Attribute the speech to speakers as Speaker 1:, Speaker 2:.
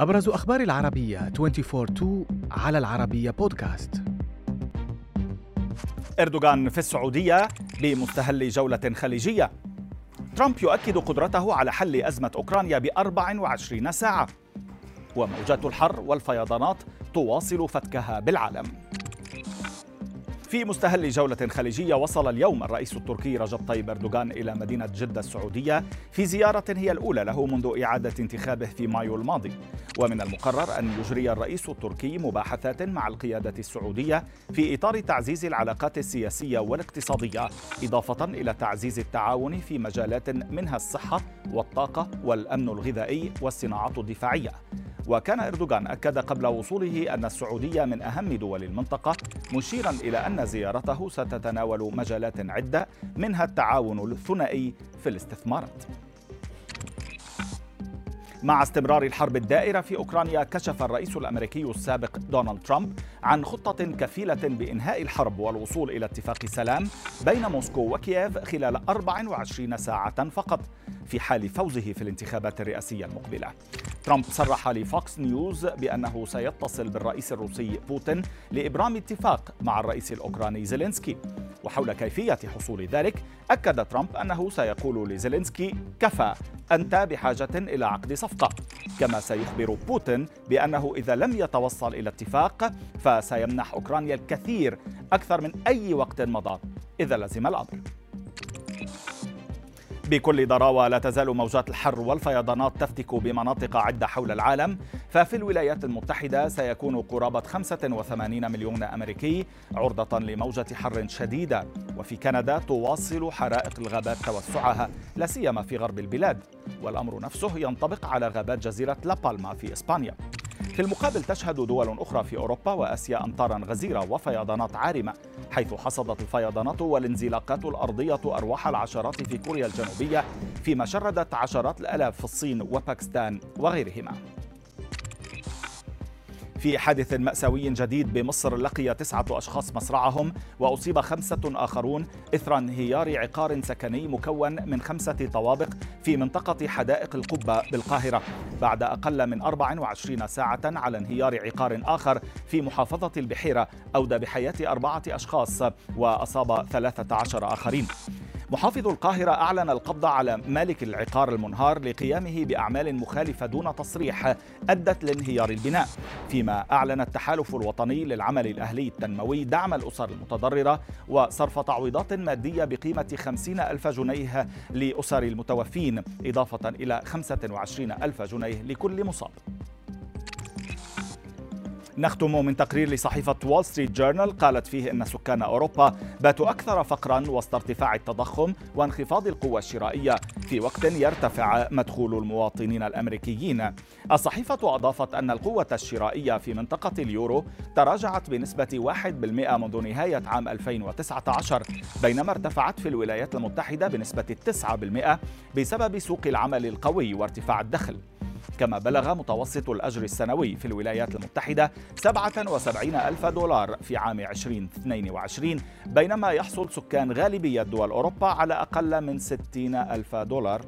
Speaker 1: أبرز أخبار العربية 24-2 على العربية بودكاست
Speaker 2: أردوغان في السعودية بمستهل جولة خليجية. ترامب يؤكد قدرته على حل أزمة أوكرانيا ب 24 ساعة. وموجات الحر والفيضانات تواصل فتكها بالعالم. في مستهل جولة خليجية وصل اليوم الرئيس التركي رجب طيب أردوغان إلى مدينة جدة السعودية في زيارة هي الأولى له منذ إعادة انتخابه في مايو الماضي. ومن المقرر أن يجري الرئيس التركي مباحثات مع القيادة السعودية في إطار تعزيز العلاقات السياسية والاقتصادية إضافة إلى تعزيز التعاون في مجالات منها الصحة والطاقة والأمن الغذائي والصناعات الدفاعية. وكان إردوغان أكد قبل وصوله أن السعودية من أهم دول المنطقة مشيرا إلى أن زيارته ستتناول مجالات عدة منها التعاون الثنائي في الاستثمارات. مع استمرار الحرب الدائرة في أوكرانيا كشف الرئيس الأمريكي السابق دونالد ترامب عن خطة كفيلة بإنهاء الحرب والوصول إلى اتفاق سلام بين موسكو وكييف خلال 24 ساعة فقط في حال فوزه في الانتخابات الرئاسية المقبلة. ترامب صرح لفوكس نيوز بأنه سيتصل بالرئيس الروسي بوتين لإبرام اتفاق مع الرئيس الأوكراني زيلينسكي. وحول كيفية حصول ذلك أكد ترامب أنه سيقول لزيلينسكي كفى أنت بحاجة إلى عقد صفقة. كما سيخبر بوتين بأنه إذا لم يتوصل إلى اتفاق فسيمنح أوكرانيا الكثير أكثر من أي وقت مضى. إذا لزم الأمر. بكل ضراوة لا تزال موجات الحر والفيضانات تفتك بمناطق عدة حول العالم. ففي الولايات المتحدة سيكون قرابة 85 مليون أمريكي عرضة لموجة حر شديدة. وفي كندا تواصل حرائق الغابات توسعها لا سيما في غرب البلاد. والأمر نفسه ينطبق على غابات جزيرة لابالما في إسبانيا. في المقابل تشهد دول أخرى في أوروبا وآسيا أمطارا غزيرة وفيضانات عارمة حيث حصدت الفيضانات والانزلاقات الأرضية أرواح العشرات في كوريا الجنوبية فيما شردت عشرات الآلاف في الصين وباكستان وغيرهما. في حادث مأساوي جديد بمصر لقي تسعة أشخاص مصرعهم وأصيب خمسة آخرون. إثر انهيار عقار سكني مكون من خمسة طوابق في منطقة حدائق القبة بالقاهرة. بعد أقل من 24 ساعة على انهيار عقار آخر في محافظة البحيرة أودى بحياة أربعة أشخاص وأصاب 13 آخرين. محافظ القاهرة أعلن القبض على مالك العقار المنهار لقيامه بأعمال مخالفة دون تصريح أدت لانهيار البناء. فيما أعلن التحالف الوطني للعمل الأهلي التنموي دعم الأسر المتضررة وصرف تعويضات مادية بقيمة 50 ألف جنيه لأسر المتوفين إضافة إلى 25 ألف جنيه لكل مصاب. نختم من تقرير لصحيفة وول ستريت جورنال قالت فيه أن سكان أوروبا باتوا أكثر فقرا وسط ارتفاع التضخم وانخفاض القوة الشرائية في وقت يرتفع مدخول المواطنين الأمريكيين. الصحيفة أضافت أن القوة الشرائية في منطقة اليورو تراجعت بنسبة 1% منذ نهاية عام 2019 بينما ارتفعت في الولايات المتحدة بنسبة 9% بسبب سوق العمل القوي وارتفاع الدخل. كما بلغ متوسط الأجر السنوي في الولايات المتحدة 77 ألف دولار في عام 2022 بينما يحصل سكان غالبية دول أوروبا على أقل من 60 ألف دولار.